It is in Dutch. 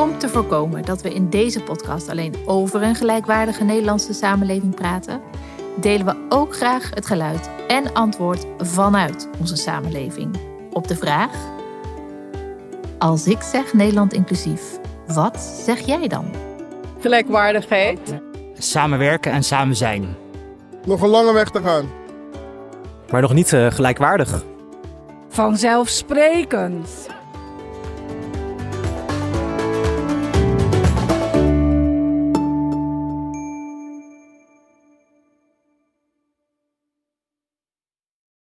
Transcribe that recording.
Om te voorkomen dat we in deze podcast alleen over een gelijkwaardige Nederlandse samenleving praten, delen we ook graag het geluid en antwoord vanuit onze samenleving op de vraag: Als ik zeg Nederland inclusief, wat zeg jij dan? Gelijkwaardigheid. Samenwerken en samen zijn. Nog een lange weg te gaan. Maar nog niet uh, gelijkwaardig. Vanzelfsprekend.